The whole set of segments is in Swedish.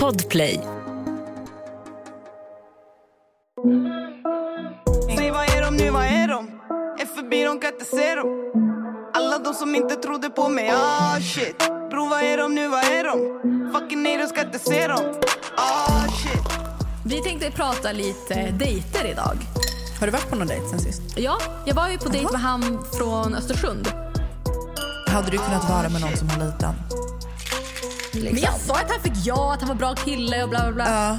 Podplay. Säg vad är de nu, vad är de? Är förbi, de kan inte se dem Alla de som inte trodde på mig, ah shit Bro vad är de nu, vad är de? Fucking haters ska inte se dem Ah shit Vi tänkte prata lite dejter idag. Har du varit på någon dejt sen sist? Ja, jag var ju på dejt med han från Östersund. Hade du kunnat vara med någon som har liten? Men jag sa att han fick ja, att han var bra kille och bla bla bla. Ja.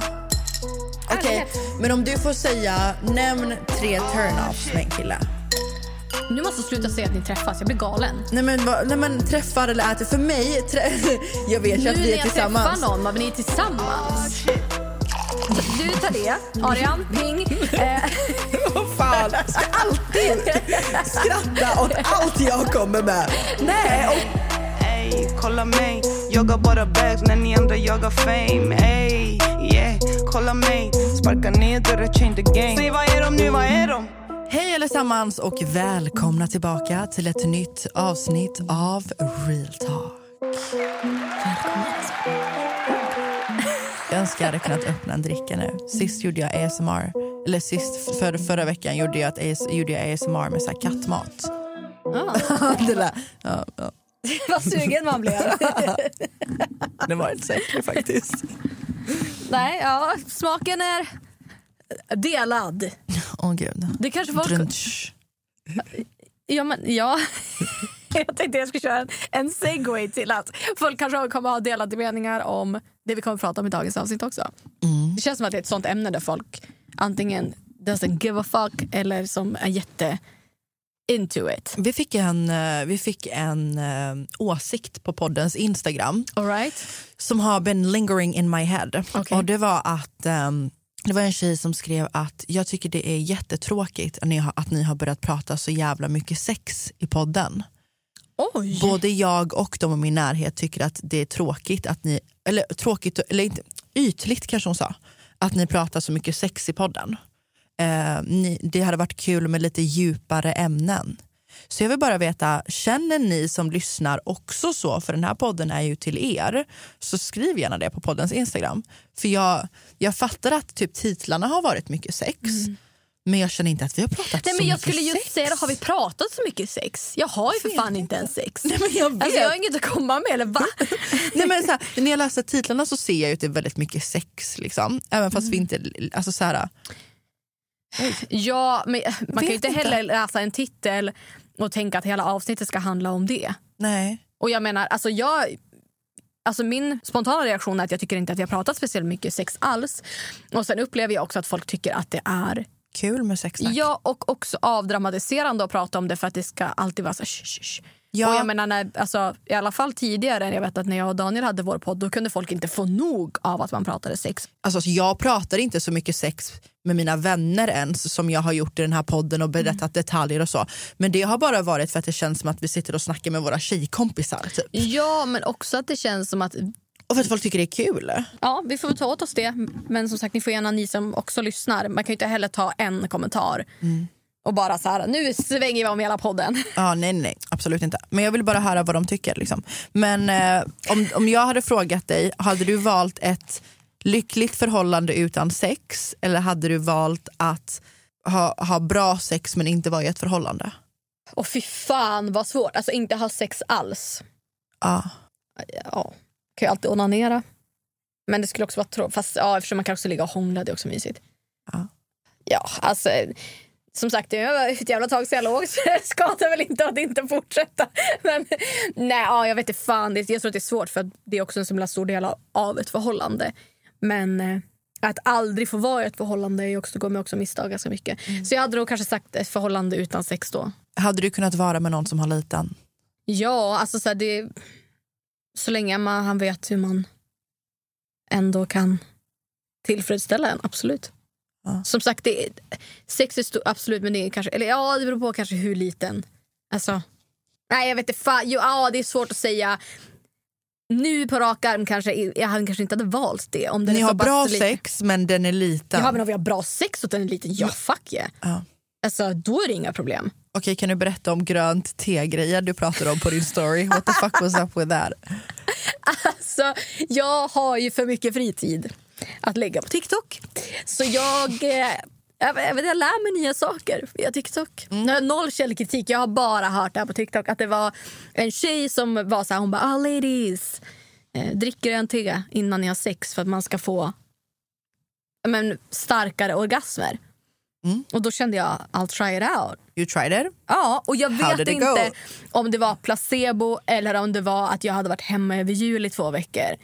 Okej, men om du får säga nämn tre turn-offs med en kille. Nu måste du sluta säga att ni träffas, jag blir galen. Nej men, nej, men träffar eller äter. För mig, trä, jag vet ju Nu att när vi är jag tillsammans. träffar någon, men ni är tillsammans. Du tar det, Arian, ping. Eh, Vad fan, jag ska alltid skratta åt allt jag kommer med. Nej, och Ey, kolla mig Jag har bara bags när ni andra jagar fame Ey, yeah, kolla mig Sparka ner dörrar, change the game Säg vad är de nu, vad är de? Hej allesammans och välkomna tillbaka till ett nytt avsnitt av Real Talk. Jag önskar jag hade kunnat öppna en dricka nu. Sist gjorde jag ASMR. Eller sist, för, förra veckan gjorde jag, ett AS, gjorde jag ASMR med så här kattmat. det, där, ja, ja. vad sugen man blev. det var inte äckligt faktiskt. Nej, ja, smaken är delad. Åh gud. Det kanske. Drunch. Ja, men, ja. Jag tänkte jag skulle köra en, en segway till att folk kanske kommer ha delade meningar om det vi kommer att prata om i dagens avsnitt också. Det känns som att det är ett sånt ämne där folk antingen doesn't give a fuck eller som är jätte into it. Vi fick en, eh, vi fick en eh, åsikt på poddens Instagram All right? som har been lingering in my head. Okej. Och det var att ehm, det var en tjej som skrev att jag tycker det är jättetråkigt att ni, har, att ni har börjat prata så jävla mycket sex i podden. Oj! Både jag och de i min närhet tycker att det är tråkigt att ni, eller tråkigt, eller inte, ytligt kanske hon sa, att ni pratar så mycket sex i podden. Eh, ni, det hade varit kul med lite djupare ämnen. Så jag vill bara veta, känner ni som lyssnar också så? För den här podden är ju till er. Så skriv gärna det på poddens Instagram. För jag, jag fattar att typ titlarna har varit mycket sex. Men jag känner inte att vi har pratat Mm. Nej, så men jag mycket skulle just sex. säga har vi pratat så mycket sex? Jag har ju för fan inte ens sex. Nej, men jag vet. Alltså, jag har inget att komma med, eller va? Nej, men så här, när jag läser titlarna så ser jag ju att det är väldigt mycket sex. Liksom. Även fast Mm. vi inte... Alltså så här, Ja, men man kan ju Vet inte inte. heller läsa en titel och tänka att hela avsnittet ska handla om det. nej. Och jag menar, alltså jag... Alltså min spontana reaktion är att jag tycker inte att har pratat speciellt mycket sex alls. Och sen upplever jag också att folk tycker att det är Kul med sexsnack. ja, och också avdramatiserande att prata om det för att det ska alltid vara så här, "Shh, shh, shh." Ja. Och jag menar, när, alltså, I alla fall tidigare, jag vet att när jag och Daniel hade vår podd då kunde folk inte få nog av att man pratade sex. Alltså, jag pratar inte så mycket sex med mina vänner ens som jag har gjort i den här podden och berättat Mm. detaljer och så. Men det har bara varit för att det känns som att vi sitter och snackar med våra tjejkompisar. Typ. Ja, men också att det känns som att Och för att folk tycker det är kul. Ja, vi får ta åt oss det. Men som sagt, ni får gärna ni som också lyssnar. Man kan ju inte heller ta en kommentar och bara så här, nu svänger vi om hela podden. Ja, nej, nej, nej, absolut inte. Men jag vill bara höra vad de tycker. Liksom. Men eh, om, om jag hade frågat dig, hade du valt ett lyckligt förhållande utan sex eller hade du valt att ha, ha bra sex men inte vara i ett förhållande? Och fy fan vad svårt. Alltså inte ha sex alls. Ja. Ja, kan ju alltid onanera. Men det skulle också vara tråkigt. Fast ja, eftersom man kan också ligga och hångla, det är också mysigt. Ja. Ja, alltså som sagt, det var ett jävla tag sedan jag låg så det skadar väl inte att inte fortsätta. Men nej, ja, jag vet inte fan. Det, jag tror att det är svårt för det är också en så himla stor del av, ett förhållande. Men eh, att aldrig få vara i ett förhållande är också, går mig också misstag ganska mycket. Så jag hade nog kanske sagt ett förhållande utan sex då. Hade du kunnat vara med någon som har liten? Ja, alltså så, här, det, så länge man, han vet hur man ändå kan tillfredsställa en, absolut. Ja. Som sagt, det är, sex är stort, absolut, men det är kanske, eller ja, det beror på kanske hur liten. Alltså, nej jag vet inte, fan, jo, ja, det är svårt att säga. Nu på rak arm kanske jag hade kanske inte hade valt det. Om den Ni har bra sex men den är liten. Ja, men om vi har bra sex och den är liten, ja fuck yeah. Ja. Alltså, då är det inga problem. Okej, kan du berätta om grönt te-grejer du pratade om på din story? What the fuck was up with that? Alltså, jag har ju för mycket fritid att lägga på TikTok. Så jag... eh, Jag, vet, jag jag lär mig nya saker via TikTok. Jag har noll källkritik. Jag har bara hört det på TikTok. Att det var en tjej som var så här, hon bara ah, ladies, eh, dricker en te innan ni har sex för att man ska få men, starkare orgasmer. Mm. Och då kände jag, I'll try it out. You tried it? Ja, och jag vet inte go? om det var placebo eller om det var att jag hade varit hemma över jul i två veckor.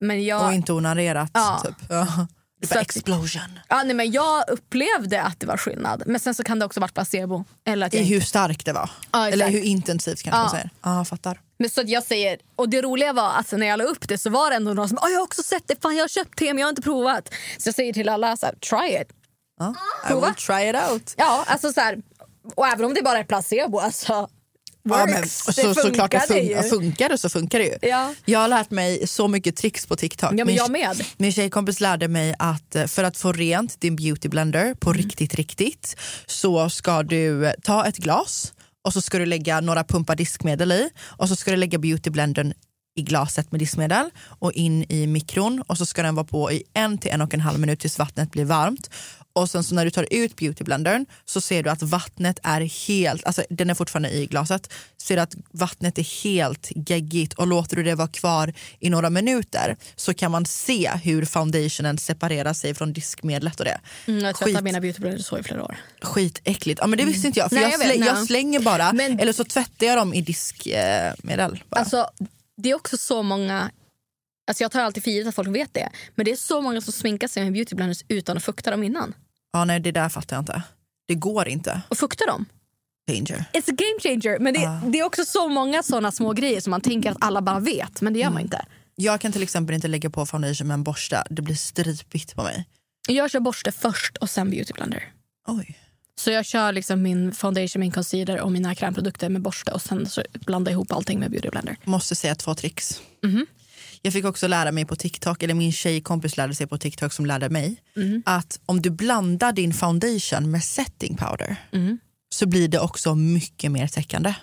Men jag, Och inte onanerat. Ja. Typ. Ja. Så explosion. ja, nej, men jag upplevde att det var skillnad. Men sen så kan det också varit placebo. Eller att I hur starkt det var. Ja, Eller hur intensivt kanske Ja. man säger. Ja, fattar. men så jag säger, och det roliga var att när jag la upp det så var det ändå någon som "Åh, jag har också sett det, fan jag har köpt det men jag har inte provat. Så jag säger till alla så här, try it. Ja. I will try it out. Ja, alltså så här, och även om det bara är placebo, alltså Ja, men, så, det såklart det fun- ju. funkar det så funkar det ju. Ja. Jag har lärt mig så mycket tricks på TikTok. Ja, men Min- jag med. Min tjejkompis lärde mig att eh, för att få rent din beauty blender på Mm. riktigt, riktigt så ska du eh, ta ett glas och så ska du lägga några pumpar diskmedel i och så ska du lägga beauty blendern i glaset med diskmedel och in i mikron och så ska den vara på i en till en och en halv minut tills vattnet blir varmt. Och sen så när du tar ut beautyblendern så ser du att vattnet är helt, alltså den är fortfarande i glaset, ser du att vattnet är helt geggigt och låter du det vara kvar i några minuter så kan man se hur foundationen separerar sig från diskmedlet och det. Mm, jag tvättar Skit. mina beautyblenders så i flera år. Skitäckligt. Ja men det visste inte jag för Nej, jag, slä, jag slänger bara Men- eller så tvättar jag dem i diskmedel. Bara. Alltså, det är också så många... Alltså jag tar alltid för givet att folk vet det. Men det är så många som sminkar sig med beautyblenders utan att fukta dem innan. Ja, nej det där fattar jag inte. Det går inte. Och fukta dem. Danger. It's a game changer. Men det, Ah. det är också så många såna små grejer som man tänker att alla bara vet. Men det gör man inte. Jag kan till exempel inte lägga på foundation med en borste. Det blir stripigt på mig. Jag kör borste först och sen beautyblender. Oj. Så jag kör liksom min foundation, min concealer och mina krämprodukter med borste och sen så blandar jag ihop allting med beautyblender. Måste säga två tricks. Mhm. Jag fick också lära mig på TikTok, eller min tjejkompis lärde sig på TikTok som lärde mig, Mhm. att om du blandar din foundation med setting powder Mm. så blir det också mycket mer täckande.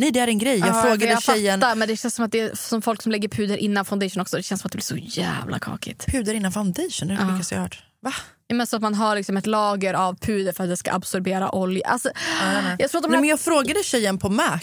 Nej det är en grej. Jag Ja, frågade jag tjejen, Fattar, men det känns som att det är som folk som lägger puder innan foundation också. Det känns som att det blir så jävla kakigt. puder innan foundation, det är det Ja. sjukaste jag hört. Va? Ja, Men så att man har liksom ett lager av puder för att det ska absorbera olja. Alltså, jag tror att de Nej, här... men jag frågade tjejen på Mac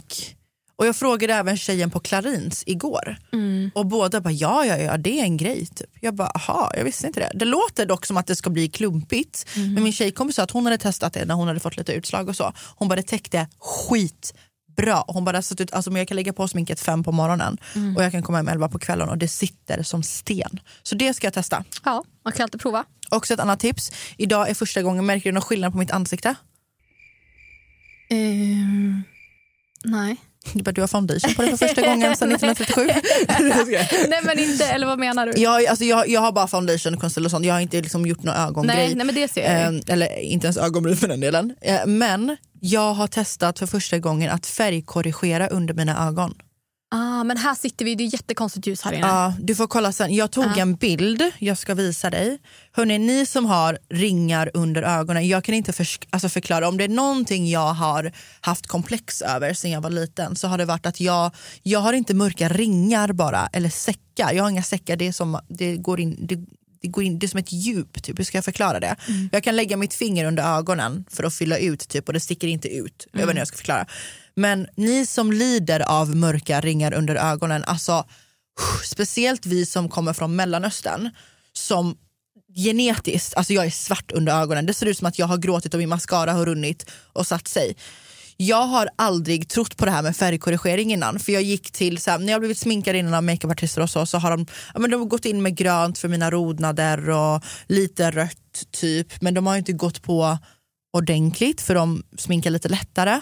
och jag frågade även tjejen på Clarins igår. Mm. Och båda bara ja, ja, ja, det är en grej. Typ. Jag bara aha, jag visste inte det. Det låter dock som att det ska bli klumpigt. Mm. Men min tjejkompis sa att hon hade testat det när hon hade fått lite utslag och så. Hon bara det täckte skitbra. Hon bara satt ut, alltså, men jag kan lägga på sminket fem på morgonen Mm. och jag kan komma hem elva på kvällen och det sitter som sten. Så det ska jag testa. Ja, man kan alltid prova. Också ett annat tips. Idag är första gången, märker du någon skillnad på mitt ansikte? Ehm, nej. Du, har foundation på dig för första gången sedan 1937. nej men inte, eller vad menar du? jag, alltså, jag, jag har bara foundation, och sånt. Jag har inte liksom gjort någon ögongrej. nej, nej men det ser jag. Eh, eller inte ens ögonbryn för den delen. Eh, men jag har testat för första gången att färgkorrigera under mina ögon. Ah, men här sitter vi, det är jättekonstigt ljus här inne. Ja, du får kolla sen. Jag tog Ja. en bild, jag ska visa dig. Hörrni, ni som har ringar under ögonen, jag kan inte förs- alltså förklara. Om det är någonting jag har haft komplex över sen jag var liten så har det varit att jag, jag har inte mörka ringar bara, eller säckar. Jag har inga säckar, det är som, det går in, det, det går in, det är som ett djup, typ. hur ska jag förklara det? Jag kan lägga mitt finger under ögonen för att fylla ut typ, och det sticker inte ut. Jag vet inte hur jag ska förklara. Men ni som lider av mörka ringar under ögonen, alltså uh, speciellt vi som kommer från Mellanöstern som genetiskt, alltså jag är svart under ögonen. Det ser ut som att jag har gråtit och min mascara har runnit och satt sig. Jag har aldrig trott på det här med färgkorrigering innan. För jag gick till, så här, när jag blivit sminkad innan av makeupartister och så, så har de, ja, men de har gått in med grönt för mina rodnader och lite rött typ. Men de har inte gått på ordentligt för de sminkar lite lättare.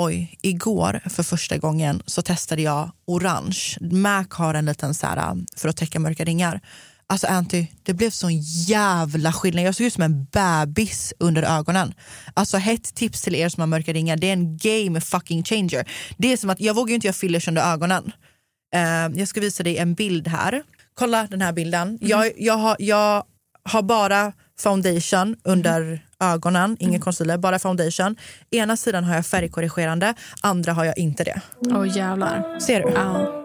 Oj, igår för första gången så testade jag orange. Mac har en liten så här, för att täcka mörka ringar. Alltså Anty, det blev sån jävla skillnad. Jag såg ut som en bebis under ögonen. Alltså hett tips till er som har mörka ringar, det är en game fucking changer. Det är som att, jag vågar ju inte göra fillers under ögonen. Uh, jag ska visa dig en bild här. Kolla den här bilden. Jag, jag, har, jag har bara foundation under ögonen, ingen concealer, bara foundation. Ena sidan har jag färgkorrigerande, andra har jag inte det. Åh jävlar. Ser du? Ja.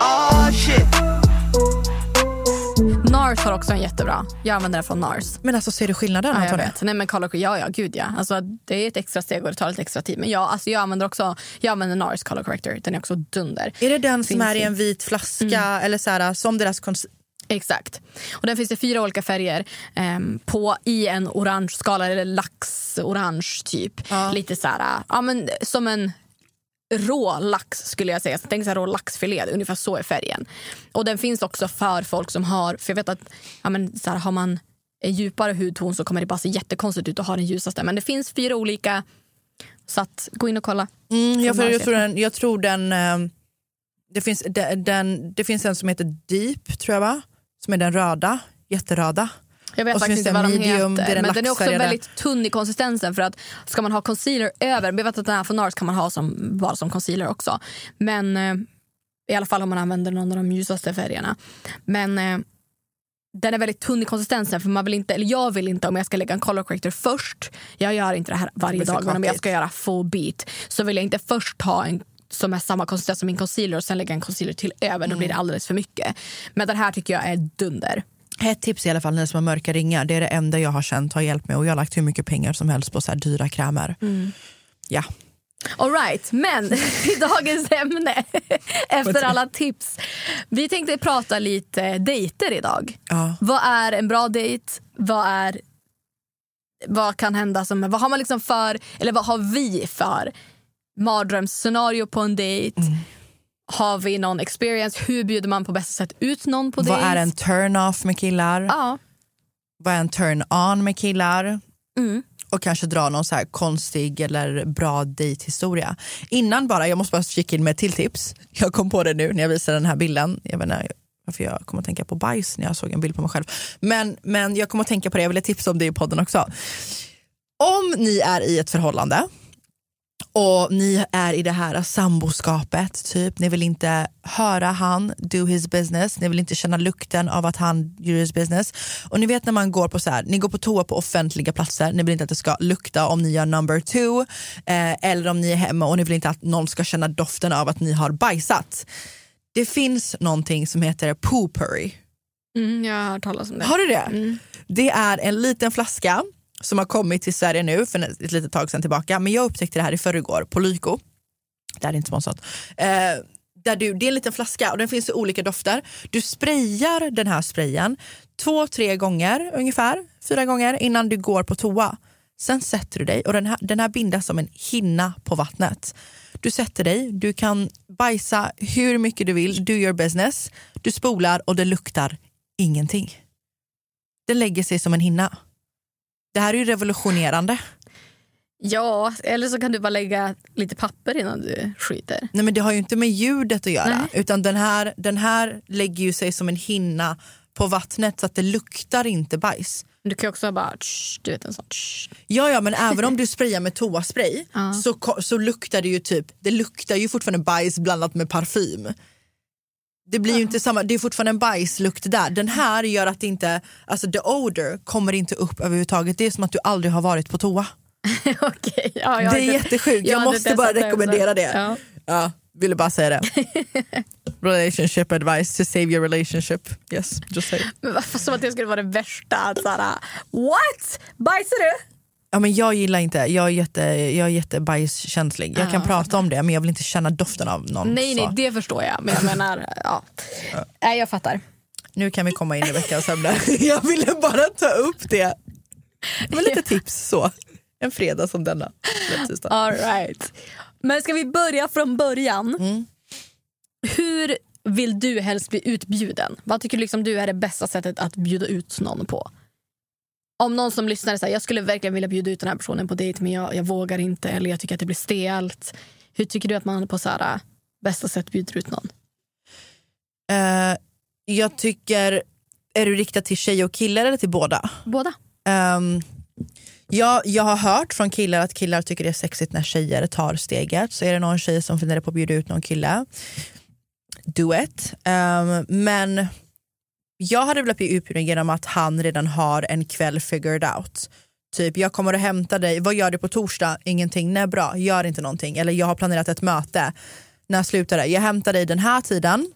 Oh shit. NARS har också en jättebra. Jag använder den från NARS. Men alltså ser du skillnaden Ja, jag vet. Nej, men color, ja, ja, gud ja. Alltså, det är ett extra steg och det tar lite extra tid. Men ja, alltså, jag använder också jag använder NARS color corrector. Den är också dunder. Är det den som Finns är i i- en vit flaska eller så här, som deras Exakt. Och den finns det fyra olika färger ehm, på i en orange skala, eller lax-orange typ. Lite så här, ja, men, som en rå lax skulle jag säga. Så tänk så här rå laxfilé, ungefär så är färgen. Och den finns också för folk som har, för jag vet att ja, men, så här, har man en djupare hudton så kommer det bara se jättekonstigt ut att ha den ljusaste. Men det finns fyra olika. Så att gå in och kolla. Mm, jag, jag, tror den, jag tror den... eh, Det finns, den, den, det finns en som heter Deep, tror jag va? Som är den röda, jätteröda. Jag vet faktiskt inte vad de medium, heter. den Men den är också väldigt tunn i konsistensen. För att Ska man ha concealer över, jag vet att den här från NARS kan man ha som, bara som concealer också. Men eh, i alla fall om man använder någon av de ljusaste färgerna. Men eh, den är väldigt tunn i konsistensen. För man vill inte, eller jag vill inte om jag ska lägga en color corrector först. Jag gör inte det här varje dag. Men om jag ska göra full beat så vill jag inte först ta en som är samma konsistens som min concealer och sen lägga en concealer till över. Då blir det alldeles för mycket. Men den här tycker jag är dunder. Ett tips i alla fall, ni som har mörka ringar, det är det enda jag har känt har hjälpt mig och jag har lagt hur mycket pengar som helst på så här dyra krämer. Ja. All right, men till dagens ämne efter alla tips. Vi tänkte prata lite dejter idag. Ja. Vad är en bra dejt? Vad är vad kan hända som vad har man liksom för eller vad har vi för mardrömsscenario på en dejt? Mm. Har vi någon experience? Hur bjuder man på bästa sätt ut någon på Vad dejt? är en turn-off med killar? Ja. Vad är en turn-on med killar? Mm. Och kanske dra någon så här konstig eller bra dejthistoria. Innan bara, jag måste bara kika in med ett till tips. Jag kom på det nu när jag visade den här bilden. Jag vet inte varför jag kom att tänka på bajs när jag såg en bild på mig själv. Men, men jag kom att tänka på det, jag ville tipsa om det i podden också. Om ni är i ett förhållande och ni är i det här samboskapet, typ. ni vill inte höra han do his business, ni vill inte känna lukten av att han gör his business. Och ni vet när man går på så här, ni går på toa på offentliga platser, ni vill inte att det ska lukta om ni gör number two, eh, eller om ni är hemma och ni vill inte att någon ska känna doften av att ni har bajsat. Det finns någonting som heter poopery. Mm, jag har hört talas om det. Har du det? Det är en liten flaska som har kommit till Sverige nu för ett litet tag sedan tillbaka. Men jag upptäckte det här i förrgår på Lyko. Det här är inte sponsrat. Eh, där du, det är en liten flaska och den finns i olika dofter. Du sprayar den här sprayen två, tre gånger ungefär, fyra gånger innan du går på toa. Sen sätter du dig och den här, den här bindas som en hinna på vattnet. Du sätter dig, du kan bajsa hur mycket du vill, do your business. Du spolar och det luktar ingenting. Den lägger sig som en hinna. Det här är ju revolutionerande. Ja, eller så kan du bara lägga lite papper innan du skiter. Nej, men det har ju inte med ljudet att göra. Nej. Utan den här, den här lägger ju sig som en hinna på vattnet så att det luktar inte bajs. Du kan ju också bara, tsch, du vet en sån tsch. Ja, ja men även om du sprayar med toaspray så, så luktar det ju typ, det luktar ju fortfarande bajs blandat med parfym. Det blir ju inte samma, det är fortfarande en bajslukt där. Den här gör att det inte, alltså the odor kommer inte upp överhuvudtaget. Det är som att du aldrig har varit på toa. Okej, ja, det är jättesjukt, jag jag måste bara rekommendera det. Ja. Ja, ville bara säga det. relationship advice to save your relationship. Yes, just say it. Men varför som att det skulle vara det värsta? Såhär, what? Bajsar du? Ja, men jag gillar inte, jag är, jätte, jag är jättebajskänslig. Jag kan prata om det men jag vill inte känna doften av någon. Nej, så. nej, det förstår jag. Men jag menar, ja. Nej, jag fattar. Nu kan vi komma in i veckans ämne. Jag ville bara ta upp det. Det var lite tips så. En fredag som denna. All right. Men ska vi börja från början? Mm. Hur vill du helst bli utbjuden? Vad tycker liksom du är det bästa sättet att bjuda ut någon på? Om någon som lyssnar säger jag skulle verkligen vilja bjuda ut den här personen på dejt men jag, jag vågar inte eller jag tycker att det blir stelt. Hur tycker du att man på så här, bästa sätt bjuder ut någon? Jag tycker, är du riktad till tjej och killar eller till båda? Båda. Um, jag, jag har hört från killar att killar tycker det är sexigt när tjejer tar steget. Så är det någon tjej som funderar på att bjuda ut någon kille, do it. Um, men jag hade velat bli utbjuden genom att han redan har en kväll figured out. Typ jag kommer att hämta dig, vad gör du på torsdag? Ingenting, nej bra, gör inte någonting. Eller jag har planerat ett möte, när slutar det? Jag hämtar dig den här tiden.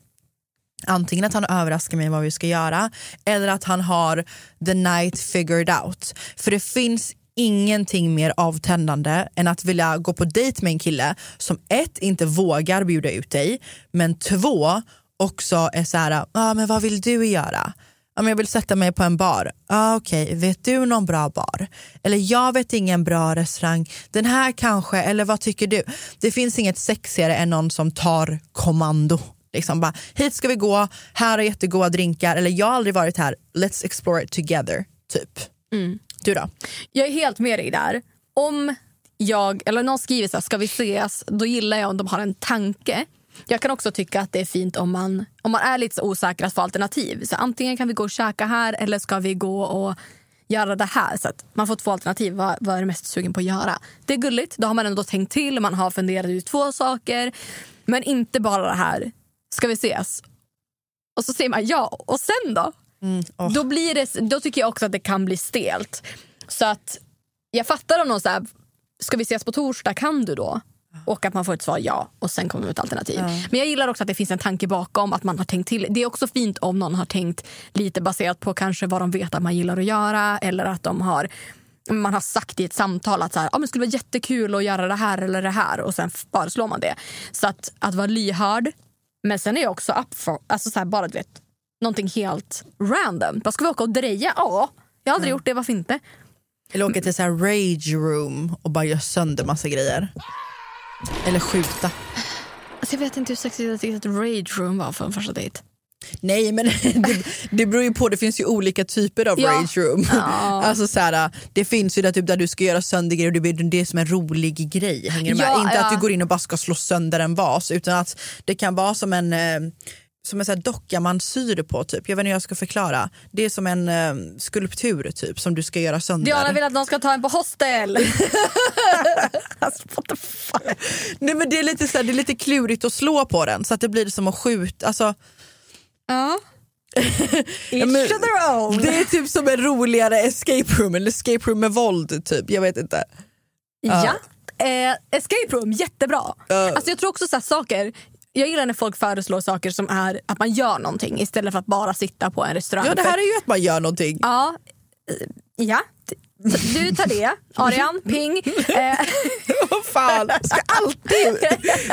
Antingen att han överraskar mig vad vi ska göra eller att han har the night figured out. För det finns ingenting mer avtändande än att vilja gå på dejt med en kille som ett, inte vågar bjuda ut dig, men två, också är så här, ah, men vad vill du göra? Ah, men jag vill sätta mig på en bar. Ah, Okej, okay. vet du någon bra bar? Eller jag vet ingen bra restaurang. Den här kanske, eller vad tycker du? Det finns inget sexigare än någon som tar kommando. Liksom bara, hit ska vi gå, här är jättegoda drinkar. Eller jag har aldrig varit här, let's explore it together. Typ. Du då? Jag är helt med dig där. Om jag, eller någon skriver så här, ska vi ses? Då gillar jag om de har en tanke. Jag kan också tycka att det är fint om man, om man är lite så osäker att få alternativ. Så antingen kan vi gå och käka här eller ska vi gå och göra det här. Så att man får två alternativ. Vad, vad är du mest sugen på att göra? Det är gulligt. Då har man ändå tänkt till. Man har funderat ut två saker. Men inte bara det här. Ska vi ses? Och så säger man ja. Och sen då? åh. Då, blir det, då tycker jag också att det kan bli stelt. Så att jag fattar om någon så här, ska vi ses på torsdag, kan du då? Och att man får ett svar ja och sen kommer ett alternativ. Men jag gillar också att det finns en tanke bakom, att man har tänkt till. Det är också fint om någon har tänkt lite baserat på kanske vad de vet att man gillar att göra eller att de har man har sagt i ett samtal att så här, ah, men det skulle vara jättekul att göra det här eller det här och sen föreslår man det. Så att, att vara lyhörd. Men sen är jag också up for, alltså så här, bara du vet, någonting helt random. Bara, ska vi åka och dreja? Ja, jag har aldrig gjort det, varför inte? Eller åka till så här rage room och bara göra sönder massa grejer. Eller skjuta. Alltså, jag vet inte hur sexigt jag tyckte att rage room var för en första dejt. Nej men det, det beror ju på, det finns ju olika typer av Ja. rage room. Alltså så här, det finns ju där, typ, där du ska göra sönder grejer och det är det som är en rolig grej. Hänger du med? Ja, Inte ja. att du går in och bara ska slå sönder en vas utan att det kan vara som en eh, som en så här docka man syr på typ. Jag vet inte hur jag ska förklara. Det är som en eh, skulptur typ som du ska göra sönder. Diana vill att någon ska ta en på hostel. alltså, what the fuck? Nej men det är lite så här, det är lite klurigt att slå på den så att det blir som att skjuta. Alltså, Ja. Ja, men- det är typ som en roligare escape room, eller escape room med våld typ. Jag vet inte. Ja. Eh, escape room, jättebra. Alltså, jag tror också så saker jag gillar när folk föreslår saker som är att man gör någonting istället för att bara sitta på en restaurang. Ja det här är ju att man gör någonting. Ja, eh, ja. Du tar det. Arian, ping. Eh, Vad fan, ska alltid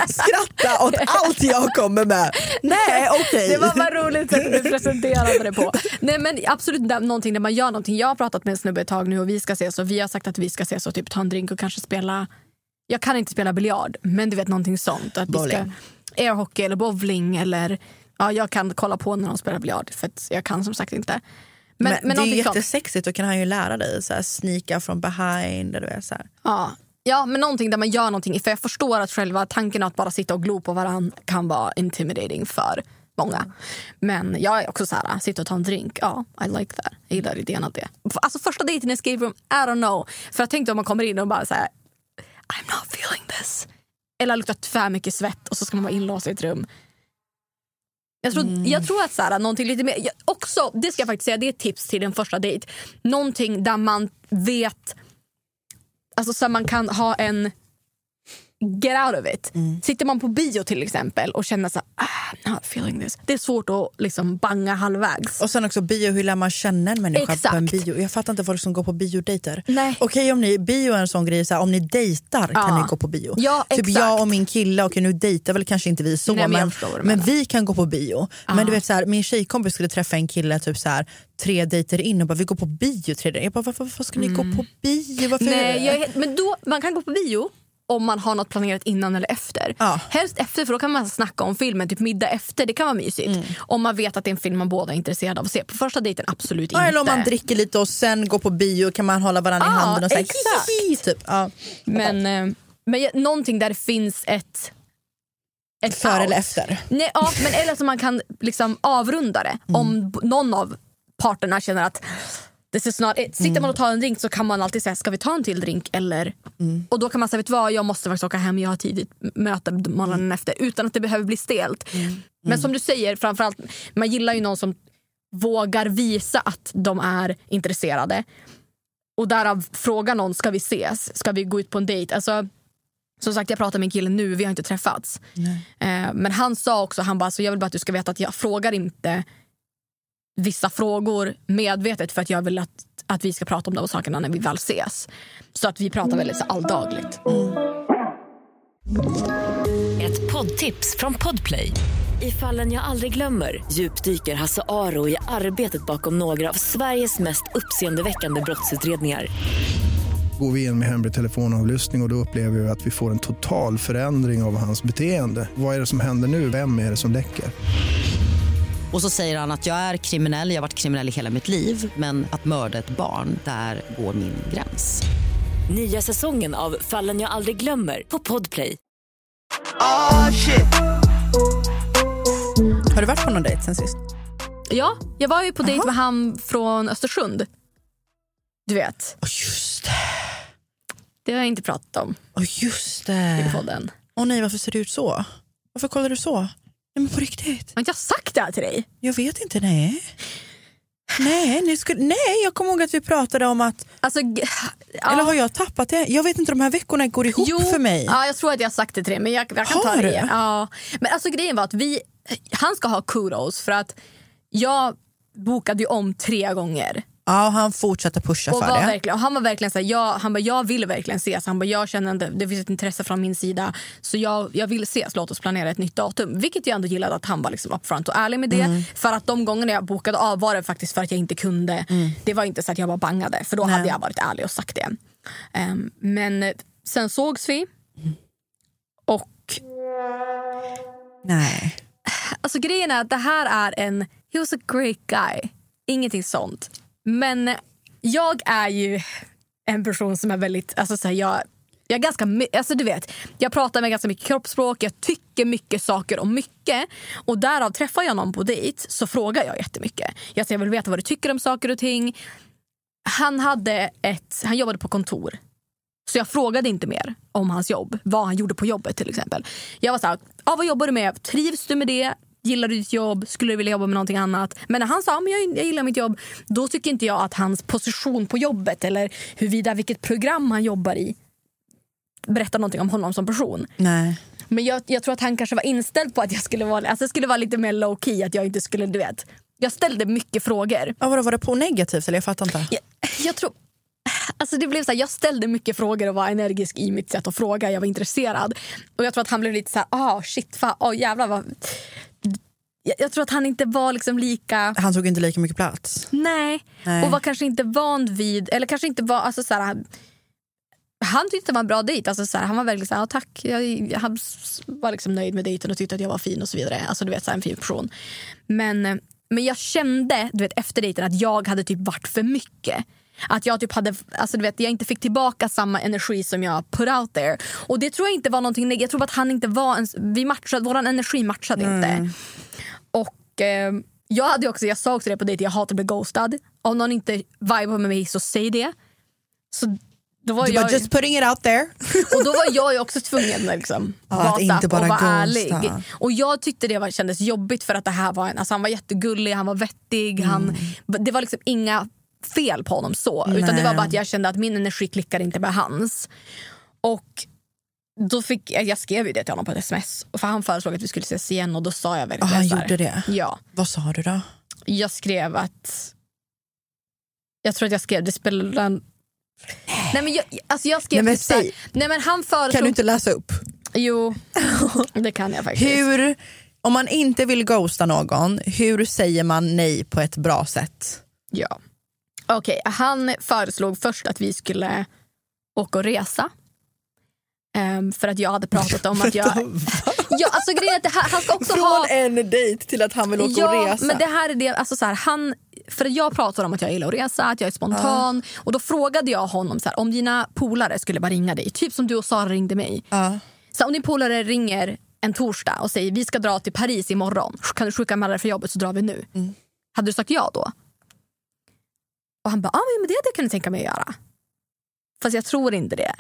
skratta åt allt jag kommer med. Nej okej. Det var bara roligt sättet du presenterade det på. Nej men absolut någonting där man gör någonting. Jag har pratat med en snubbe ett tag nu och vi ska ses och vi har sagt att vi ska ses och typ ta en drink och kanske spela jag kan inte spela biljard, men du vet någonting sånt. Att vi ska. Airhockey eller bowling eller ja, jag kan kolla på när de spelar biljard för jag kan som sagt inte. Men, Men, men, det är jättesexigt, då kan han ju lära dig så här, sneaka from behind. Eller så här. Ja. ja, men någonting där man gör någonting. För jag förstår att själva tanken att bara sitta och glo på varandra kan vara intimidating för många. Men jag är också så här, sitta och ta en drink. Ja, I like that. Jag gillar idén av det. Alltså första dejten i escape room, I don't know. För jag tänkte om man kommer in och bara så här, I'm not feeling this. Eller har luktat för mycket svett och så ska man vara inlåst i ett rum. Jag tror, jag tror att så här, någonting lite mer... Jag, också, det ska jag faktiskt säga, det är ett tips till en första dejt. Någonting där man vet Alltså så man kan ha en get out of it. Sitter man på bio till exempel och känner så ah, I'm not feeling this. Det är svårt att liksom banga halvvägs. Och sen också bio, hur lär man känna en människa på en Exakt. bio? Jag fattar inte folk som går på biodejter. Okej om ni, bio är en sån grej, så här, om ni dejtar kan Ja. ni gå på bio. Ja, typ exakt. jag och min kille, okej nu dejtar väl kanske inte vi så Nej, men men, men vi kan gå på bio. Men du vet så här, min tjejkompis skulle träffa en kille typ så här, tre dejter in och bara vi går på bio tre dejter. Jag bara varför, varför ska ni gå på bio? Varför? Mm. Nej, jag men då, man kan gå på bio om man har något planerat innan eller efter. Ja. Helst efter för då kan man snacka om filmen, typ middag efter. Det kan vara mysigt. Mm. Om man vet att det är en film man båda är intresserade av att se. På första dejten absolut Ja, inte. eller om man dricker lite och sen går på bio kan man hålla varandra i Ja, handen och säga hihihi, typ. Ja. Men, eh, men någonting där det finns ett ett Före out. eller efter? Nej, ja, men eller så man kan liksom avrunda det om b- någon av parterna känner att this is not it. Sitter man och tar en drink så kan man alltid säga ska vi ta en till drink eller? Och då kan man säga vet vad? Jag måste faktiskt åka hem. Jag har tidigt möte morgonen efter. Utan att det behöver bli stelt. Men som du säger framförallt man gillar ju någon som vågar visa att de är intresserade. Och därav fråga någon ska vi ses, ska vi gå ut på en dejt? Alltså, som sagt jag pratar med en kille nu, vi har inte träffats. Eh, men han sa också, han bara, så jag vill bara att du ska veta att jag frågar inte vissa frågor medvetet för att jag vill att, att vi ska prata om de sakerna när vi väl ses. Så att vi pratar väldigt så alldagligt. Ett poddtips från Podplay. I fallen jag aldrig glömmer djupdyker Hasse Aro i arbetet bakom några av Sveriges mest uppseendeväckande brottsutredningar. Går vi in med hemlig telefonavlyssning och, och då upplever vi att vi får en total förändring av hans beteende. Vad är det som händer nu? Vem är det som läcker? Och så säger han att jag är kriminell, jag har varit kriminell i hela mitt liv men att mörda ett barn, där går min gräns. Nya säsongen av Fallen jag aldrig glömmer på Podplay. Oh shit. Har du varit på någon dejt sen sist? Ja, jag var ju på dejt med han från Östersund. Du vet, Åh just det. det har jag inte pratat om Åh just i det. podden. Åh nej varför ser det ut så? Varför kollar du så? Nej men på riktigt. Har inte jag sagt det här till dig? Jag vet inte, nej. Nej, ni skulle, nej, jag kommer ihåg att vi pratade om att, Alltså, ja. eller har jag tappat det? Jag vet inte, de här veckorna går ihop för mig. Ja, jag tror att jag har sagt det till dig, men jag, jag kan Har ta det igen. Ja. Men alltså grejen var att vi, han ska ha kudos för att jag bokade ju om tre gånger. Ja, och han fortsätter pusha Och, för var det. verkligen, han var verkligen så här, jag, han bara, jag vill verkligen ses. Han bara, jag känner att det finns ett intresse från min sida. Så jag, jag vill ses, låt oss planera ett nytt datum. Vilket jag ändå gillade att han var liksom upfront och ärlig med det. Mm. För att de gångerna jag bokade av var det faktiskt för att jag inte kunde. Det var inte så att jag bara bangade. För då Mm. Nej. hade jag varit ärlig och sagt det. Ehm, men eh, sen sågs vi. Och Nej. Alltså grejen är att det här är en... He was a great guy. Ingenting sånt. Men jag är ju en person som är väldigt... Alltså så här, jag, jag är ganska... Alltså du vet, jag pratar med ganska mycket kroppsspråk, jag tycker mycket saker om mycket. Och därav träffar jag någon på dejt så frågar jag jättemycket. Jag säger jag vill veta vad du tycker om saker och ting. Han, hade ett, han jobbade på kontor. Så jag frågade inte mer om hans jobb. Vad han gjorde på jobbet till exempel. Jag var så här, ah, vad jobbar du med? Trivs du med det? Gillar du ditt jobb? Skulle du vilja jobba med någonting annat? Men när han sa att jag, jag gillar mitt jobb, då tycker inte jag att hans position på jobbet eller huruvida vilket program han jobbar i berättar någonting om honom som person. Nej. Men jag, jag tror att han kanske var inställd på att jag skulle vara, alltså, jag skulle vara lite mer low key. Att jag inte skulle, du vet. Jag ställde mycket frågor. Ja, vadå, var det på negativt eller jag fattar inte. Jag, jag tror... Alltså det blev så här, jag ställde mycket frågor och var energisk i mitt sätt att fråga. Jag var intresserad. Och jag tror att han blev lite så här, ah shit, fan, oh, jävlar vad... Jag, jag tror att han inte var liksom lika... Han tog inte lika mycket plats. Nej. Nej. Och var kanske inte van vid... Eller kanske inte var... Alltså så här, han- tyckte det var en bra dejt. Alltså så här, han var verkligen så här, "Ja, tack. Jag, han var liksom nöjd med dejten och tyckte att jag var fin och så vidare. Alltså du vet, så här, en fin person. Men, eh, men jag kände du vet, efter dejten att jag hade typ varit för mycket. Att jag typ hade, alltså du vet, jag inte fick tillbaka samma energi som jag put out there. Och det tror jag inte var någonting negativt. Jag tror att han inte var ens, vi matchade, vår energi matchade inte. Och eh, jag hade också, jag sa också det på dejten, jag hatar att bli ghostad. Om någon inte vibar med mig så säg det. Så då var Du jag, bara just putting it out there. och då var jag också tvungen att liksom, vara att inte tapp bara och vara ghosta. ärlig. Och jag tyckte det var, kändes jobbigt för att det här var en, alltså han var jättegullig, han var vettig. Han, det var liksom inga fel på honom så. Utan det var Nej. bara att jag kände att min energi klickade inte med hans. Och då fick, jag skrev ju det till honom på ett sms. För han föreslog att vi skulle ses igen och då sa jag verkligen Ah, gjorde det? Ja. Vad sa du då? Jag skrev att... Jag tror att jag skrev det spelar... Nej men jag, alltså jag skrev Nej, men typ här- säg. Nej men han föreslog... Kan du inte läsa upp? Jo, det kan jag faktiskt. Hur, om man inte vill ghosta någon, hur säger man nej på ett bra sätt? Ja. Okej, han föreslog först att vi skulle åka och resa. Ehm, för att jag hade pratat om att jag... ja, alltså grejen att det här, han ska också ha... en dejt till att han vill åka ja, och resa. men det här är det, alltså så här, han, för jag pratar om att jag gillar att resa, att jag är spontan. Och då frågade jag honom så här, om dina polare skulle bara ringa dig, typ som du och Sara ringde mig. ja. Så om din polare ringer en torsdag och säger vi ska dra till Paris imorgon. Kan du sjukanmäla dig för jobbet så drar vi nu. Hade du sagt ja då? Och han bara, ah, men det hade jag kunnat tänka mig att göra. Fast jag tror inte det.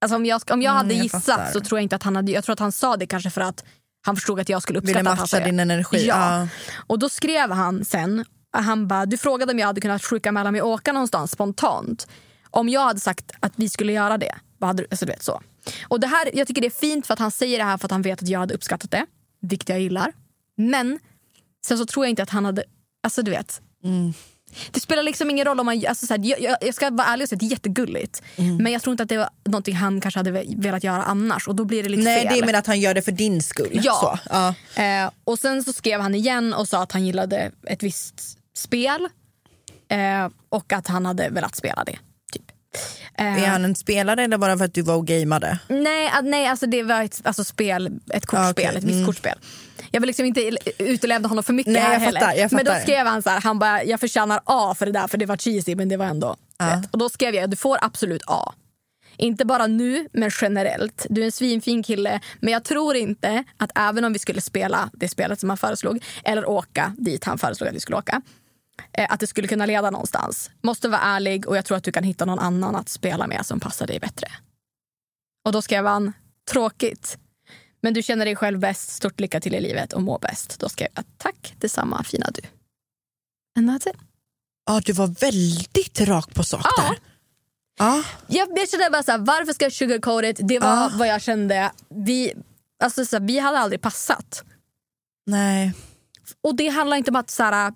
Alltså om jag, om jag hade jag gissat fattar. så tror jag inte att han hade... Jag tror att han sa det kanske för att han förstod att jag skulle uppskatta Ville matcha din energi. Ja. Ja. Och då skrev han sen, han bara, du frågade om jag hade kunnat sjukanmäla mig och åka någonstans spontant. Om jag hade sagt att vi skulle göra det, vad hade alltså du vet så. Och det här, jag tycker det är fint för att han säger det här för att han vet att jag hade uppskattat det. Vilket jag gillar. Men sen så tror jag inte att han hade, alltså du vet. Det spelar liksom ingen roll om man, alltså så här, jag, jag, ska vara ärlig och säga det är jättegulligt. Men jag tror inte att det var någonting han kanske hade velat göra annars och då blir det lite Nej, fel. det är mer att han gör det för din skull. Ja. Ja. Eh, och sen så skrev han igen och sa att han gillade ett visst spel. Eh, och att han hade velat spela det. Typ. Eh, Är han en spelare eller bara för att du var och gameade? Nej, ah, nej alltså det var ett alltså spel, ett kortspel, Ah, okej. ett visst Mm. kortspel. Jag vill liksom inte utelämna honom för mycket Nej, jag fattar, jag Men då fattar. skrev han så här, han bara, jag förtjänar A för det där för det var cheesy men det var ändå rätt. Och då skrev jag, du får absolut A. Inte bara nu, men generellt. Du är en svinfin kille, men jag tror inte att även om vi skulle spela det spelet som han föreslog, eller åka dit han föreslog att vi skulle åka, eh, att det skulle kunna leda någonstans. Måste vara ärlig och jag tror att du kan hitta någon annan att spela med som passar dig bättre. Och då skrev han, tråkigt. Men du känner dig själv bäst, stort lycka till i livet och må bäst. Då skrev jag, tack detsamma fina du. And that's it. Ja, du var väldigt rak på sak Ja. där. Ja. Jag, jag kände bara så här, varför ska jag sugarcoat it? Det var Ja. vad jag kände. Vi, alltså så här, vi hade aldrig passat. Nej. Och det handlar inte om att så här,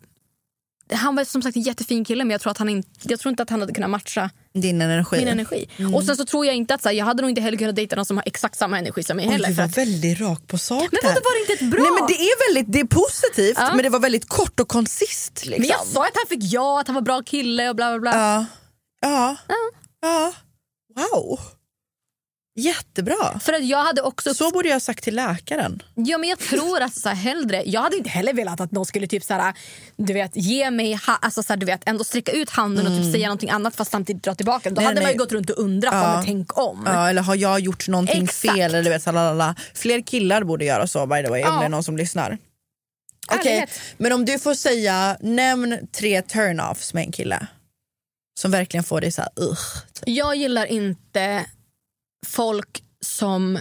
han var som sagt en jättefin kille men jag tror, att han inte, jag tror inte att han hade kunnat matcha Din energi. min energi. Mm. Och sen så tror jag inte att så här, jag hade nog inte heller kunnat dejta någon som har exakt samma energi som mig heller. du var att, väldigt rak på sak men vadå var det inte ett bra? Nej, men det är väldigt det är positivt Ja. men det var väldigt kort och koncist. Liksom. Men jag sa att han fick ja, att han var bra kille och bla bla bla. Ja. Ja. ja. Wow. Jättebra. För att jag hade också... Så borde jag ha sagt till läkaren. Ja, men jag tror att så här, hellre... Jag hade inte heller velat att någon skulle typ så här, du vet, ge mig... Ha, alltså, så här, du vet, ändå sträcka ut handen och typ säga någonting annat fast samtidigt dra tillbaka. Då Mm. Nej, hade man nej. ju gått runt och undrat. Ja. Tänk om. Ja, eller har jag gjort någonting Exakt. fel? Eller du vet, så. Fler killar borde göra så by the way, om Ja. det är någon som lyssnar. Okej, Ärlighet. men om du får säga, nämn tre turn-offs med en kille. Som verkligen får dig så här, ugh. Jag gillar inte folk som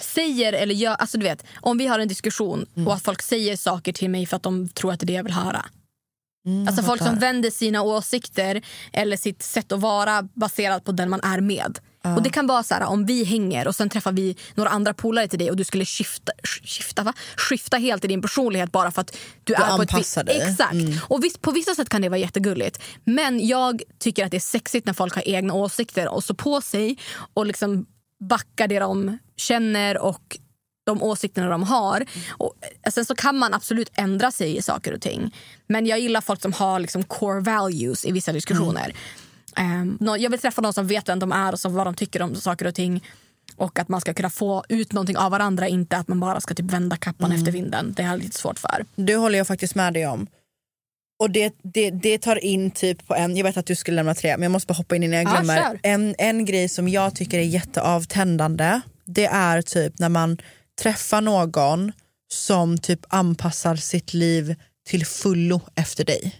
säger eller gör... Alltså du vet, om vi har en diskussion Mm. och att folk säger saker till mig för att de tror att det är det jag vill höra. Mm, Alltså folk som vänder sina åsikter eller sitt sätt att vara baserat på den man är med. Och Det kan vara så här, om vi hänger och sen träffar vi några andra polare till dig och du skulle skifta, skifta, va? skifta helt i din personlighet bara för att du, är på ett visst-. Exakt. Mm. Och visst, på vissa sätt kan det vara jättegulligt. Men jag tycker att det är sexigt när folk har egna åsikter och så på sig och liksom backar det de känner och de åsikterna de har. Och, eh, sen så kan man absolut ändra sig i saker och ting. Men jag gillar folk som har liksom core values i vissa diskussioner. Ehm, nå- jag vill träffa någon som vet vem de är och som vad de tycker om saker och ting. Och att man ska kunna få ut någonting av varandra, inte att man bara ska typ vända kappan efter vinden. Det jag lite svårt för. Det håller jag faktiskt med dig om. Och det, det, det tar in typ på en, jag vet att du skulle lämna tre men jag måste bara hoppa in innan jag Ja, glömmer. kör. en, en grej som jag tycker är jätteavtändande det är typ när man träffar någon som typ anpassar sitt liv till fullo efter dig.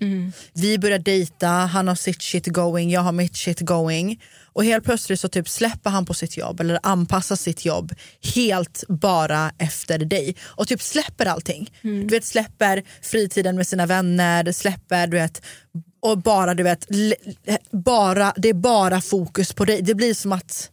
Vi börjar dejta, han har sitt shit going, jag har mitt shit going. Och helt plötsligt så typ släpper han på sitt jobb eller anpassar sitt jobb helt bara efter dig. Och typ släpper allting. Du vet släpper fritiden med sina vänner, släpper du vet och bara du vet, bara, det är bara fokus på dig. Det blir som att,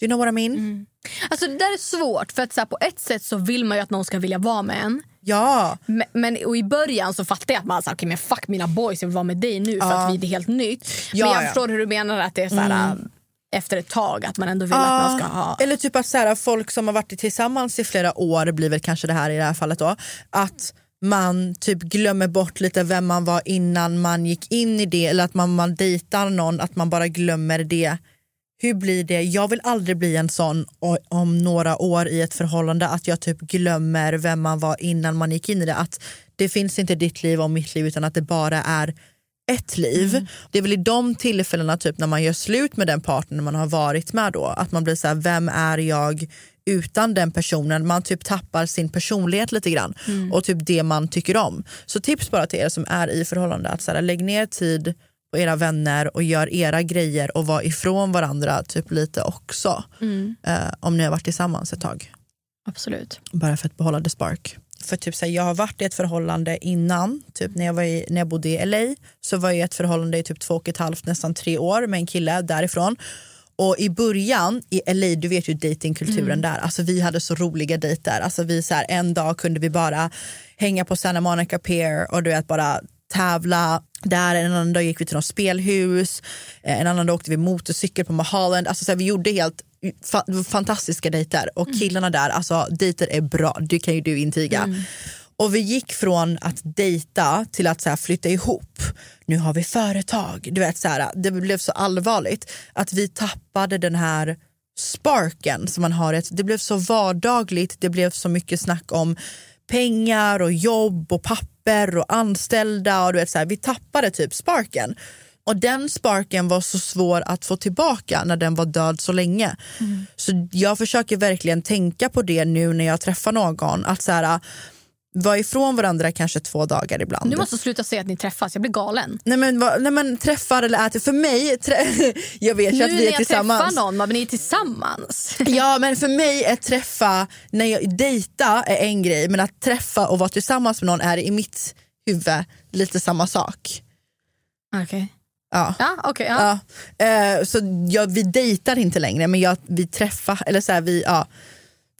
do you know what I mean? Alltså det där är svårt för att så här, på ett sätt så vill man ju att någon ska vilja vara med en. Ja. Men, men och i början så fattar jag att man säger okay, men fuck mina boys, jag vill vara med dig nu för Ja. att vi det är helt nytt. Ja, men jag ja. förstår hur du menar att det är så här, Mm. efter ett tag att man ändå vill Ja, att man ska ha... Eller typ att så här, folk som har varit tillsammans i flera år blir väl kanske det här i det här fallet då. Att man typ glömmer bort lite vem man var innan man gick in i det eller att man, man dejtar någon, att man bara glömmer det. Hur blir det? Jag vill aldrig bli en sån om några år i ett förhållande att jag typ glömmer vem man var innan man gick in i det. Att det finns inte ditt liv och mitt liv utan att det bara är ett liv. Det är väl i de tillfällena typ när man gör slut med den partner man har varit med då, att man blir så här, vem är jag utan den personen. Man typ tappar sin personlighet lite grann Mm. och typ det man tycker om. Så tips bara till er som är i förhållande att så här, lägg ner tid på era vänner och gör era grejer och var ifrån varandra typ lite också. Mm. Eh, om ni har varit tillsammans ett tag. Absolut. Bara för att behålla the spark. För typ, så här, jag har varit i ett förhållande innan, typ när jag, var i, när jag bodde i LA så var jag i ett förhållande i typ två och ett halvt, nästan tre år med en kille därifrån. Och i början i LA, du vet ju datingkulturen där, alltså vi hade så roliga dejter. Alltså vi så här, en dag kunde vi bara hänga på Santa Monica Pier och du vet bara tävla där, en annan dag gick vi till något spelhus, eh, en annan dag åkte vi motorcykel på Mulholland. Alltså så här, vi gjorde helt fa- fantastiska dejter och killarna där, alltså dejter är bra, det kan ju du intyga. Och vi gick från att dejta till att så här, flytta ihop. Nu har vi företag. Du vet, så här, det blev så allvarligt att vi tappade den här sparken som man har. ett- Det blev så vardagligt, det blev så mycket snack om pengar och jobb och papper och anställda. Och du vet, så här, vi tappade typ sparken. Och den sparken var så svår att få tillbaka när den var död så länge. Så jag försöker verkligen tänka på det nu när jag träffar någon. Att så här, vara ifrån varandra kanske två dagar ibland. Du måste sluta säga att ni träffas, jag blir galen. Nej men, vad- nej men träffar eller äter, för mig, jag vet ju Nu att när vi är jag tillsammans. träffar någon, men ni är tillsammans. Ja men för mig är träffa, när jag dejta är en grej men att träffa och vara tillsammans med någon är i mitt huvud lite samma sak. Okej. Ja. Ja, okej. ja. Ja. Eh, så jag, vi dejtar inte längre men jag, vi träffar, eller så här, vi, ja.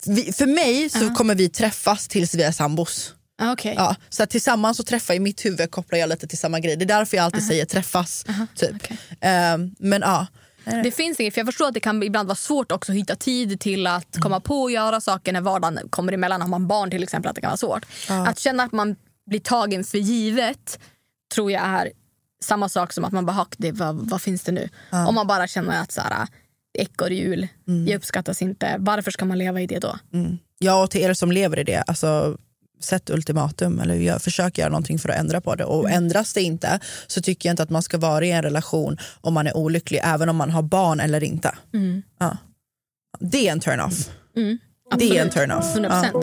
Vi, för mig så kommer vi träffas tills vi är sambos. Ja, okej. Ja, så att tillsammans och träffa i mitt huvud kopplar jag lite till samma grej. Det är därför jag alltid säger träffas. Typ. okej. Eh, men ja, Det finns inget, för jag förstår att det kan ibland vara svårt också att hitta tid till att komma på och göra saker när vardagen kommer emellan. Har man barn till exempel, att det kan vara svårt. Att känna att man blir tagen för givet tror jag är samma sak som att man bara, "Hack, det, vad, vad finns det nu? Om man bara känner att så här, det ekorrhjul, jag uppskattas inte. Varför ska man leva i det då? Ja, och till er som lever i det, alltså, sätt ultimatum eller gör, försök göra någonting för att ändra på det. Och ändras det inte så tycker jag inte att man ska vara i en relation om man är olycklig, även om man har barn eller inte. Ja. Det är en turn-off. Det är en turn-off. 100 Ja.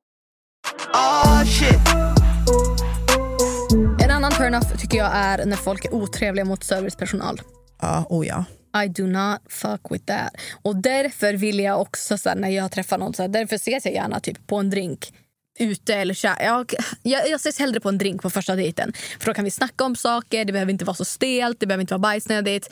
Oh shit. En annan turn-off tycker jag är när folk är otrevliga mot servicepersonal. Ja, oh ja. I do not fuck with that. Och därför vill jag också, så här, när jag träffar någon, så här, därför ses jag gärna typ på en drink ute eller så här, jag, jag, jag ses hellre på en drink på första dejten. För då kan vi snacka om saker, det behöver inte vara så stelt, det behöver inte vara bajsnödigt.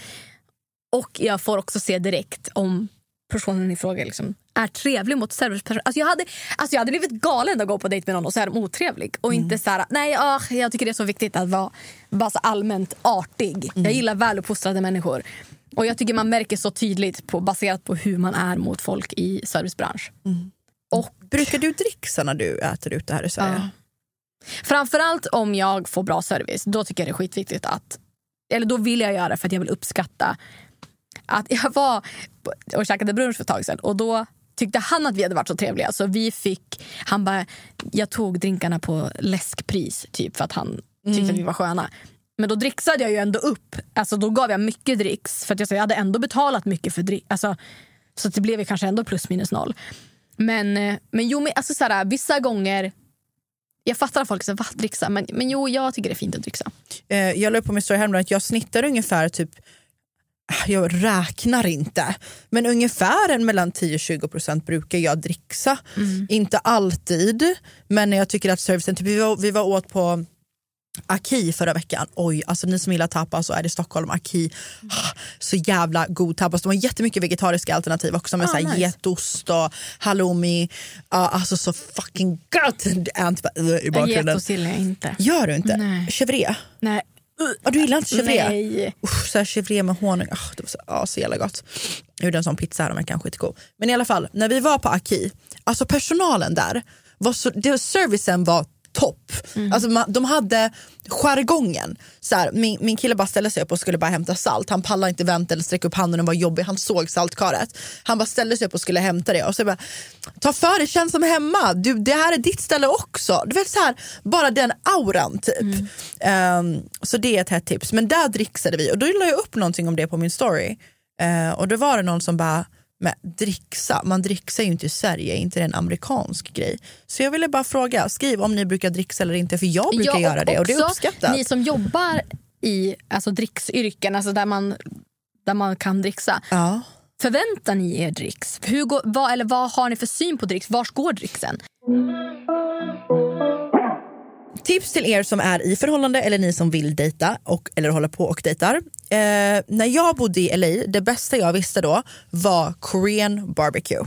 Och jag får också se direkt om personen i fråga liksom är trevlig mot servicepersonal. Alltså jag, hade, alltså jag hade blivit galen att gå på dejt med någon och så är de otrevlig. Och inte så här, nej ah, jag tycker det är så viktigt att vara, så allmänt artig. Jag gillar väluppfostrade människor. Och jag tycker man märker så tydligt på, baserat på hur man är mot folk i servicebransch. Och Brukar du dricksa när du äter ute här i Sverige? Ja. Framförallt om jag får bra service. Då tycker jag det är skitviktigt att... Eller då vill jag göra det för att jag vill uppskatta. Att jag var och käkade brunch för ett tag sedan och då tyckte han att vi hade varit så trevliga. Så vi fick... Han bara... Jag tog drinkarna på läskpris typ för att han tyckte att vi var sköna. Men då dricksade jag ju ändå upp. Alltså då gav jag mycket dricks för att jag, jag hade ändå betalat mycket för dricks. Alltså, så det blev ju kanske ändå plus minus noll. Men, eh, men jo, men alltså såhär, vissa gånger jag fattar att folk säger va, dricksa, men, men jo, jag tycker det är fint att dricksa. Eh, jag la upp på min story häromdagen att jag snittar ungefär typ jag räknar inte, men ungefär en mellan 10-20% brukar jag dricksa. Inte alltid, men jag tycker att servicen, typ, vi, var, vi var åt på Aki förra veckan. Oj, alltså ni som gillar tapas så är det i Stockholm, Aki. Ah, Så jävla god tapas. De har jättemycket vegetariska alternativ också med Ah, så här nice. getost och halloumi. Ja, alltså så fucking gott! Uh, i bakgrunden. Getost gillar jag inte. Gör du inte? Nej. Chevre? Nej, Ja, du gillar inte chèvre? Nej. Usch, så chèvre med honung, oh, det var så, oh, så jävla gott. Jag gjorde en sån pizza häromveckan, skitgod. Men i alla fall, när vi var på Aki, alltså personalen där, var så, det, servicen var topp. Alltså man, de hade jargongen. Så här, min, min kille bara ställde sig upp och skulle bara hämta salt. Han pallade inte vänta eller sträcka upp handen och var jobbig. Han såg saltkaret. Han bara ställde sig upp och skulle hämta det. Och så bara, ta för dig, känn som hemma. Du, det här är ditt ställe också. Du vet, så här, bara den auran typ. Ehm, så det är ett hett tips. Men där dricksade vi och då la jag upp någonting om det på min story. Eh, och då var det någon som bara men dricksa, man dricksar ju inte i Sverige, inte det en amerikansk grej. Så jag ville bara fråga, skriv om ni brukar dricksa eller inte för jag brukar Ja, göra det och det är uppskattat. Ni som jobbar i alltså, dricksyrken, alltså där man, där man kan dricksa. Ja. Förväntar ni er dricks? Hur går, vad, eller vad har ni för syn på dricks? Vars går dricksen? Tips till er som är i förhållande eller ni som vill dejta och, eller håller på och dejtar. Eh, när jag bodde i LA, det bästa jag visste då var Korean barbecue.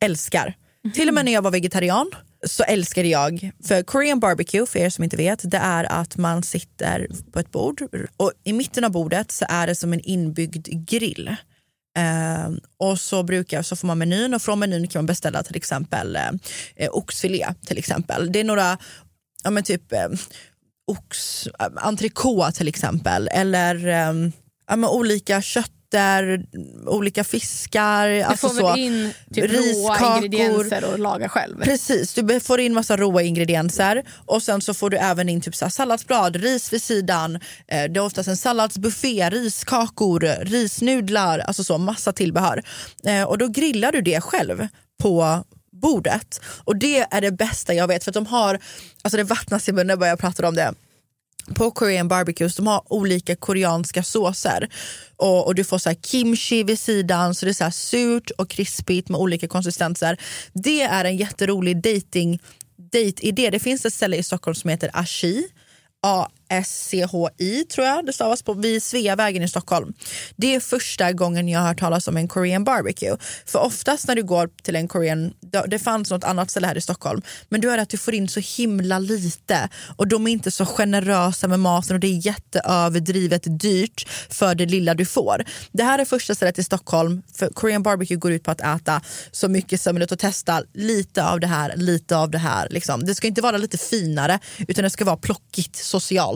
Älskar. Till och med när jag var vegetarian så älskade jag, för Korean barbecue för er som inte vet, det är att man sitter på ett bord och i mitten av bordet så är det som en inbyggd grill. Eh, och så brukar så får man menyn och från menyn kan man beställa till exempel eh, oxfilé till exempel. Det är några ja, men typ eh, ox, eh, entrecote till exempel eller eh, ja, men olika kötter, olika fiskar. Du alltså får så, väl in typ råa ingredienser och laga själv? Precis, du får in massa råa ingredienser och sen så får du även in typ så salladsblad, ris vid sidan, eh, det är oftast en salladsbuffé, riskakor, risnudlar, alltså så massa tillbehör. Eh, och då grillar du det själv på bordet och det är det bästa jag vet för att de har, alltså det vattnas i munnen bara jag pratar om det på Korean barbecues, de har olika koreanska såser. Och, och du får så här kimchi vid sidan, så det är så här surt och krispigt med olika konsistenser. Det är en jätterolig dating date-idé. Det finns ett ställe i Stockholm som heter Ashi. A-S-C-H-I tror jag det stavas på, vid Sveavägen i Stockholm. Det är första gången jag har hört talas om en Korean barbecue. För oftast när du går till en Korean, det fanns något annat ställe här i Stockholm, men du det att du får in så himla lite och de är inte så generösa med maten och det är jätteöverdrivet dyrt för det lilla du får. Det här är första stället i Stockholm, för Korean barbecue går ut på att äta så mycket som möjligt och testa lite av det här, lite av det här. Liksom. Det ska inte vara lite finare utan det ska vara plockigt socialt.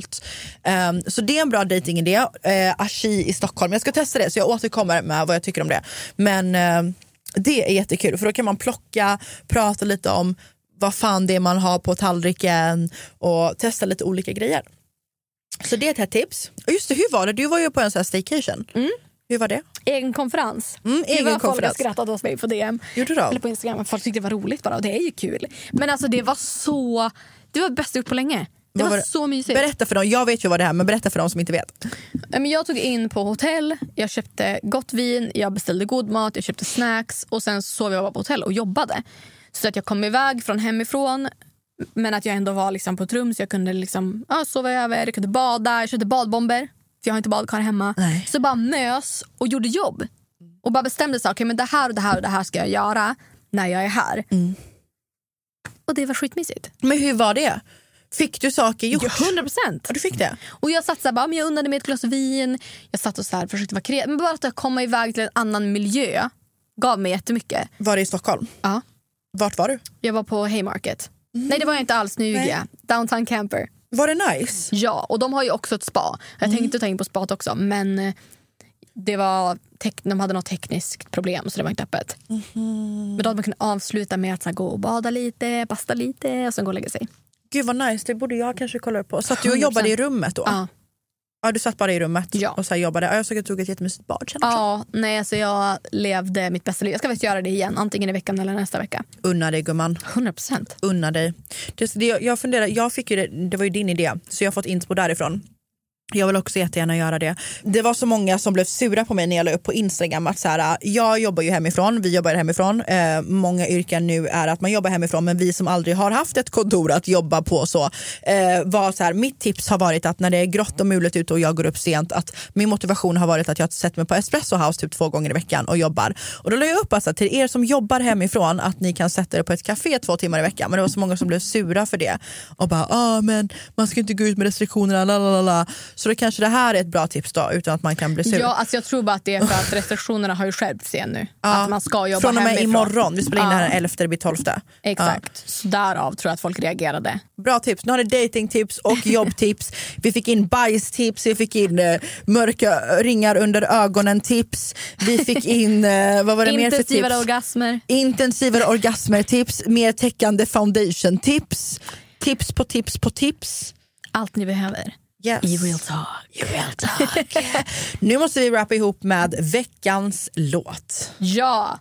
Ehm, så det är en bra dejtingidé. Uh, Ashi i Stockholm, jag ska testa det så jag återkommer med vad jag tycker om det. Men ehm, det är jättekul för då kan man plocka, prata lite om vad fan det är man har på tallriken och testa lite olika grejer. Så det är ett här tips. Och just det, hur var det? Du var ju på en sån här staycation. Hur var det? Egen konferens. Mm, det egen var folk konferens. har skrattat åt mig på DM. Gjorde de? Eller på Instagram. Folk tyckte det var roligt bara och det är ju kul. Men alltså det var så... Det var det jag gjort på länge. Det var, var det? så mysigt. Berätta för dem, jag vet ju vad det är men berätta för dem som inte vet. Jag tog in på hotell, jag köpte gott vin, jag beställde god mat, jag köpte snacks och sen sov jag bara på hotell och jobbade. Så att jag kom iväg från hemifrån men att jag ändå var liksom på ett rum så jag kunde liksom, ja, sova över, jag kunde bada, jag köpte badbomber för jag har inte badkar hemma. Nej. Så bara mös och gjorde jobb. Och bara bestämde sig, okay, men det här och det här och det här ska jag göra när jag är här. Och det var skitmysigt. Men hur var det? Fick du saker gjort? Ja, 100 procent. Ja, du fick det? Och jag satt så här, bara, men jag unnade mig ett glas vin. Jag satt och så här, försökte vara kreativ. Men bara att komma iväg till en annan miljö gav mig jättemycket. Var det i Stockholm? Ja. Vart var du? Jag var på Haymarket. Nej det var jag inte alls, nu ljuger jag. Downtown Camper. Var det nice? Ja, och de har ju också ett spa. Jag tänkte ta in på spat också men eh, det var de hade något tekniskt problem så det var inte öppet. Men då hade man kunnat avsluta med att så gå och bada lite, basta lite och sen gå och lägga sig. Gud vad nice, det borde jag kanske kolla upp på. Satt du och jobbade i rummet då? Ja. Ja, du satt bara i rummet Ja. och så jobbade. Ja, jag såg att du tog ett jättemysigt bad. Ja, nej alltså jag levde mitt bästa liv. Jag ska faktiskt göra det igen, antingen i veckan eller nästa vecka. Unna dig gumman. 100 procent. Unna dig. Det, det, jag funderar, jag fick ju det, det var ju din idé så jag har fått inspo därifrån. Jag vill också jättegärna göra det. Det var så många som blev sura på mig när jag la upp på Instagram att så här, jag jobbar ju hemifrån, vi jobbar hemifrån. Eh, många yrken nu är att man jobbar hemifrån men vi som aldrig har haft ett kontor att jobba på så. Eh, var så här, mitt tips har varit att när det är grått och mulet ute och jag går upp sent att min motivation har varit att jag sätter mig på Espresso House typ två gånger i veckan och jobbar. Och då la jag upp alltså till er som jobbar hemifrån att ni kan sätta er på ett café två timmar i veckan. Men det var så många som blev sura för det och bara ah, men man ska inte gå ut med restriktionerna. la så då kanske det här är ett bra tips då, utan att man kan bli sur. Ja, alltså jag tror bara att det är för att restriktionerna har ju skärpts igen nu. Att man ska jobba Från och med hemifrån. imorgon, vi spelar in det här Ja. den 11, det blir 12. Exakt. Så därav tror jag att folk reagerade. Bra tips. Nu har ni datingtips och jobbtips. Vi fick in bajstips, vi fick in eh, mörka ringar under ögonen tips. Vi fick in, eh, vad var det mer för tips? Intensivare orgasmer. Intensivare orgasmer tips, mer täckande foundation tips. Tips på tips på tips. Allt ni behöver. Yes. I real talk. I real talk. nu måste vi rappa ihop med veckans låt. Ja.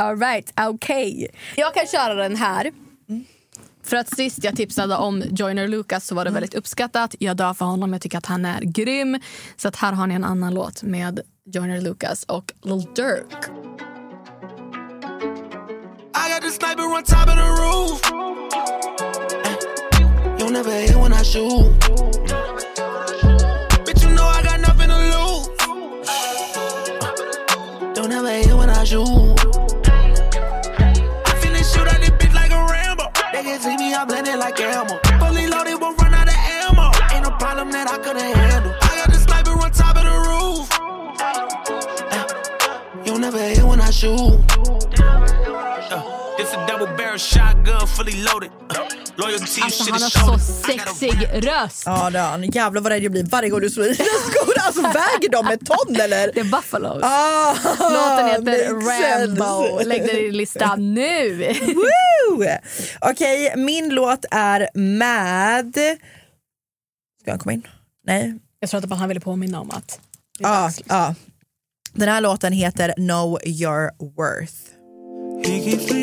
All right, okej. Jag kan köra den här. För att sist jag tipsade om Joyner Lucas så var det väldigt uppskattat. Jag dör för honom, jag tycker att han är grym. Så att här har ni en annan låt med Joyner Lucas och Lil Durk. I got the sniper on top of the roof. You'll never hear when I shoot. Shoot. This a double barrel shotgun, fully loaded. Uh, loyalty, Alltså han har så sexig röst. Ja, det har han. Jävlar vad rädd jag blir varje gång du slår i dina skor. Alltså väger de ett ton eller? Det är Buffalos. Ah, Låten heter Rambo. Lägg den i listan nu. Okej, min låt är med... Ska han komma in? Nej. Jag tror att bara han ville påminna om att Ja, ja. Den här låten heter Know Your Worth. He keeps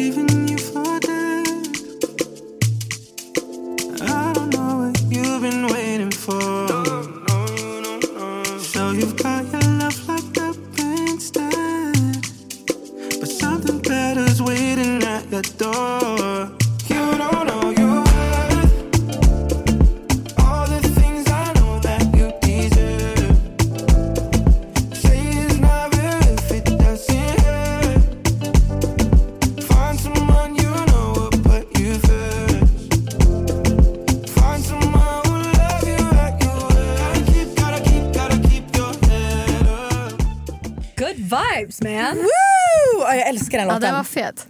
vibes man. Woo! Ja, jag älskar den Ja, låten. den var fet.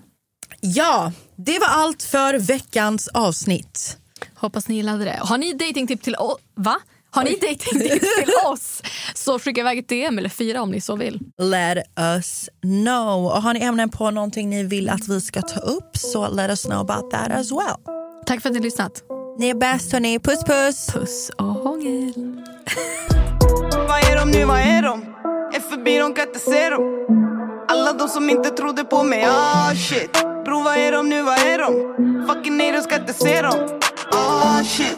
Ja, det var allt för veckans avsnitt. Hoppas ni gillade det. Har ni datingtips till oss? Va? Har ni datingtips till oss så skicka iväg ett DM eller fira om ni så vill. Let us know. Och har ni ämnen på någonting ni vill att vi ska ta upp så let us know about that as well. Tack för att ni har lyssnat. Ni är bäst hörni. Puss puss! Puss och hångel. Vad är de nu, vad är de? Är förbi, de kan inte se dem Alla de som inte trodde på mig, ah shit. Bro, vad är de nu, vad är de? Fucking nej, de ska inte se dem Ah shit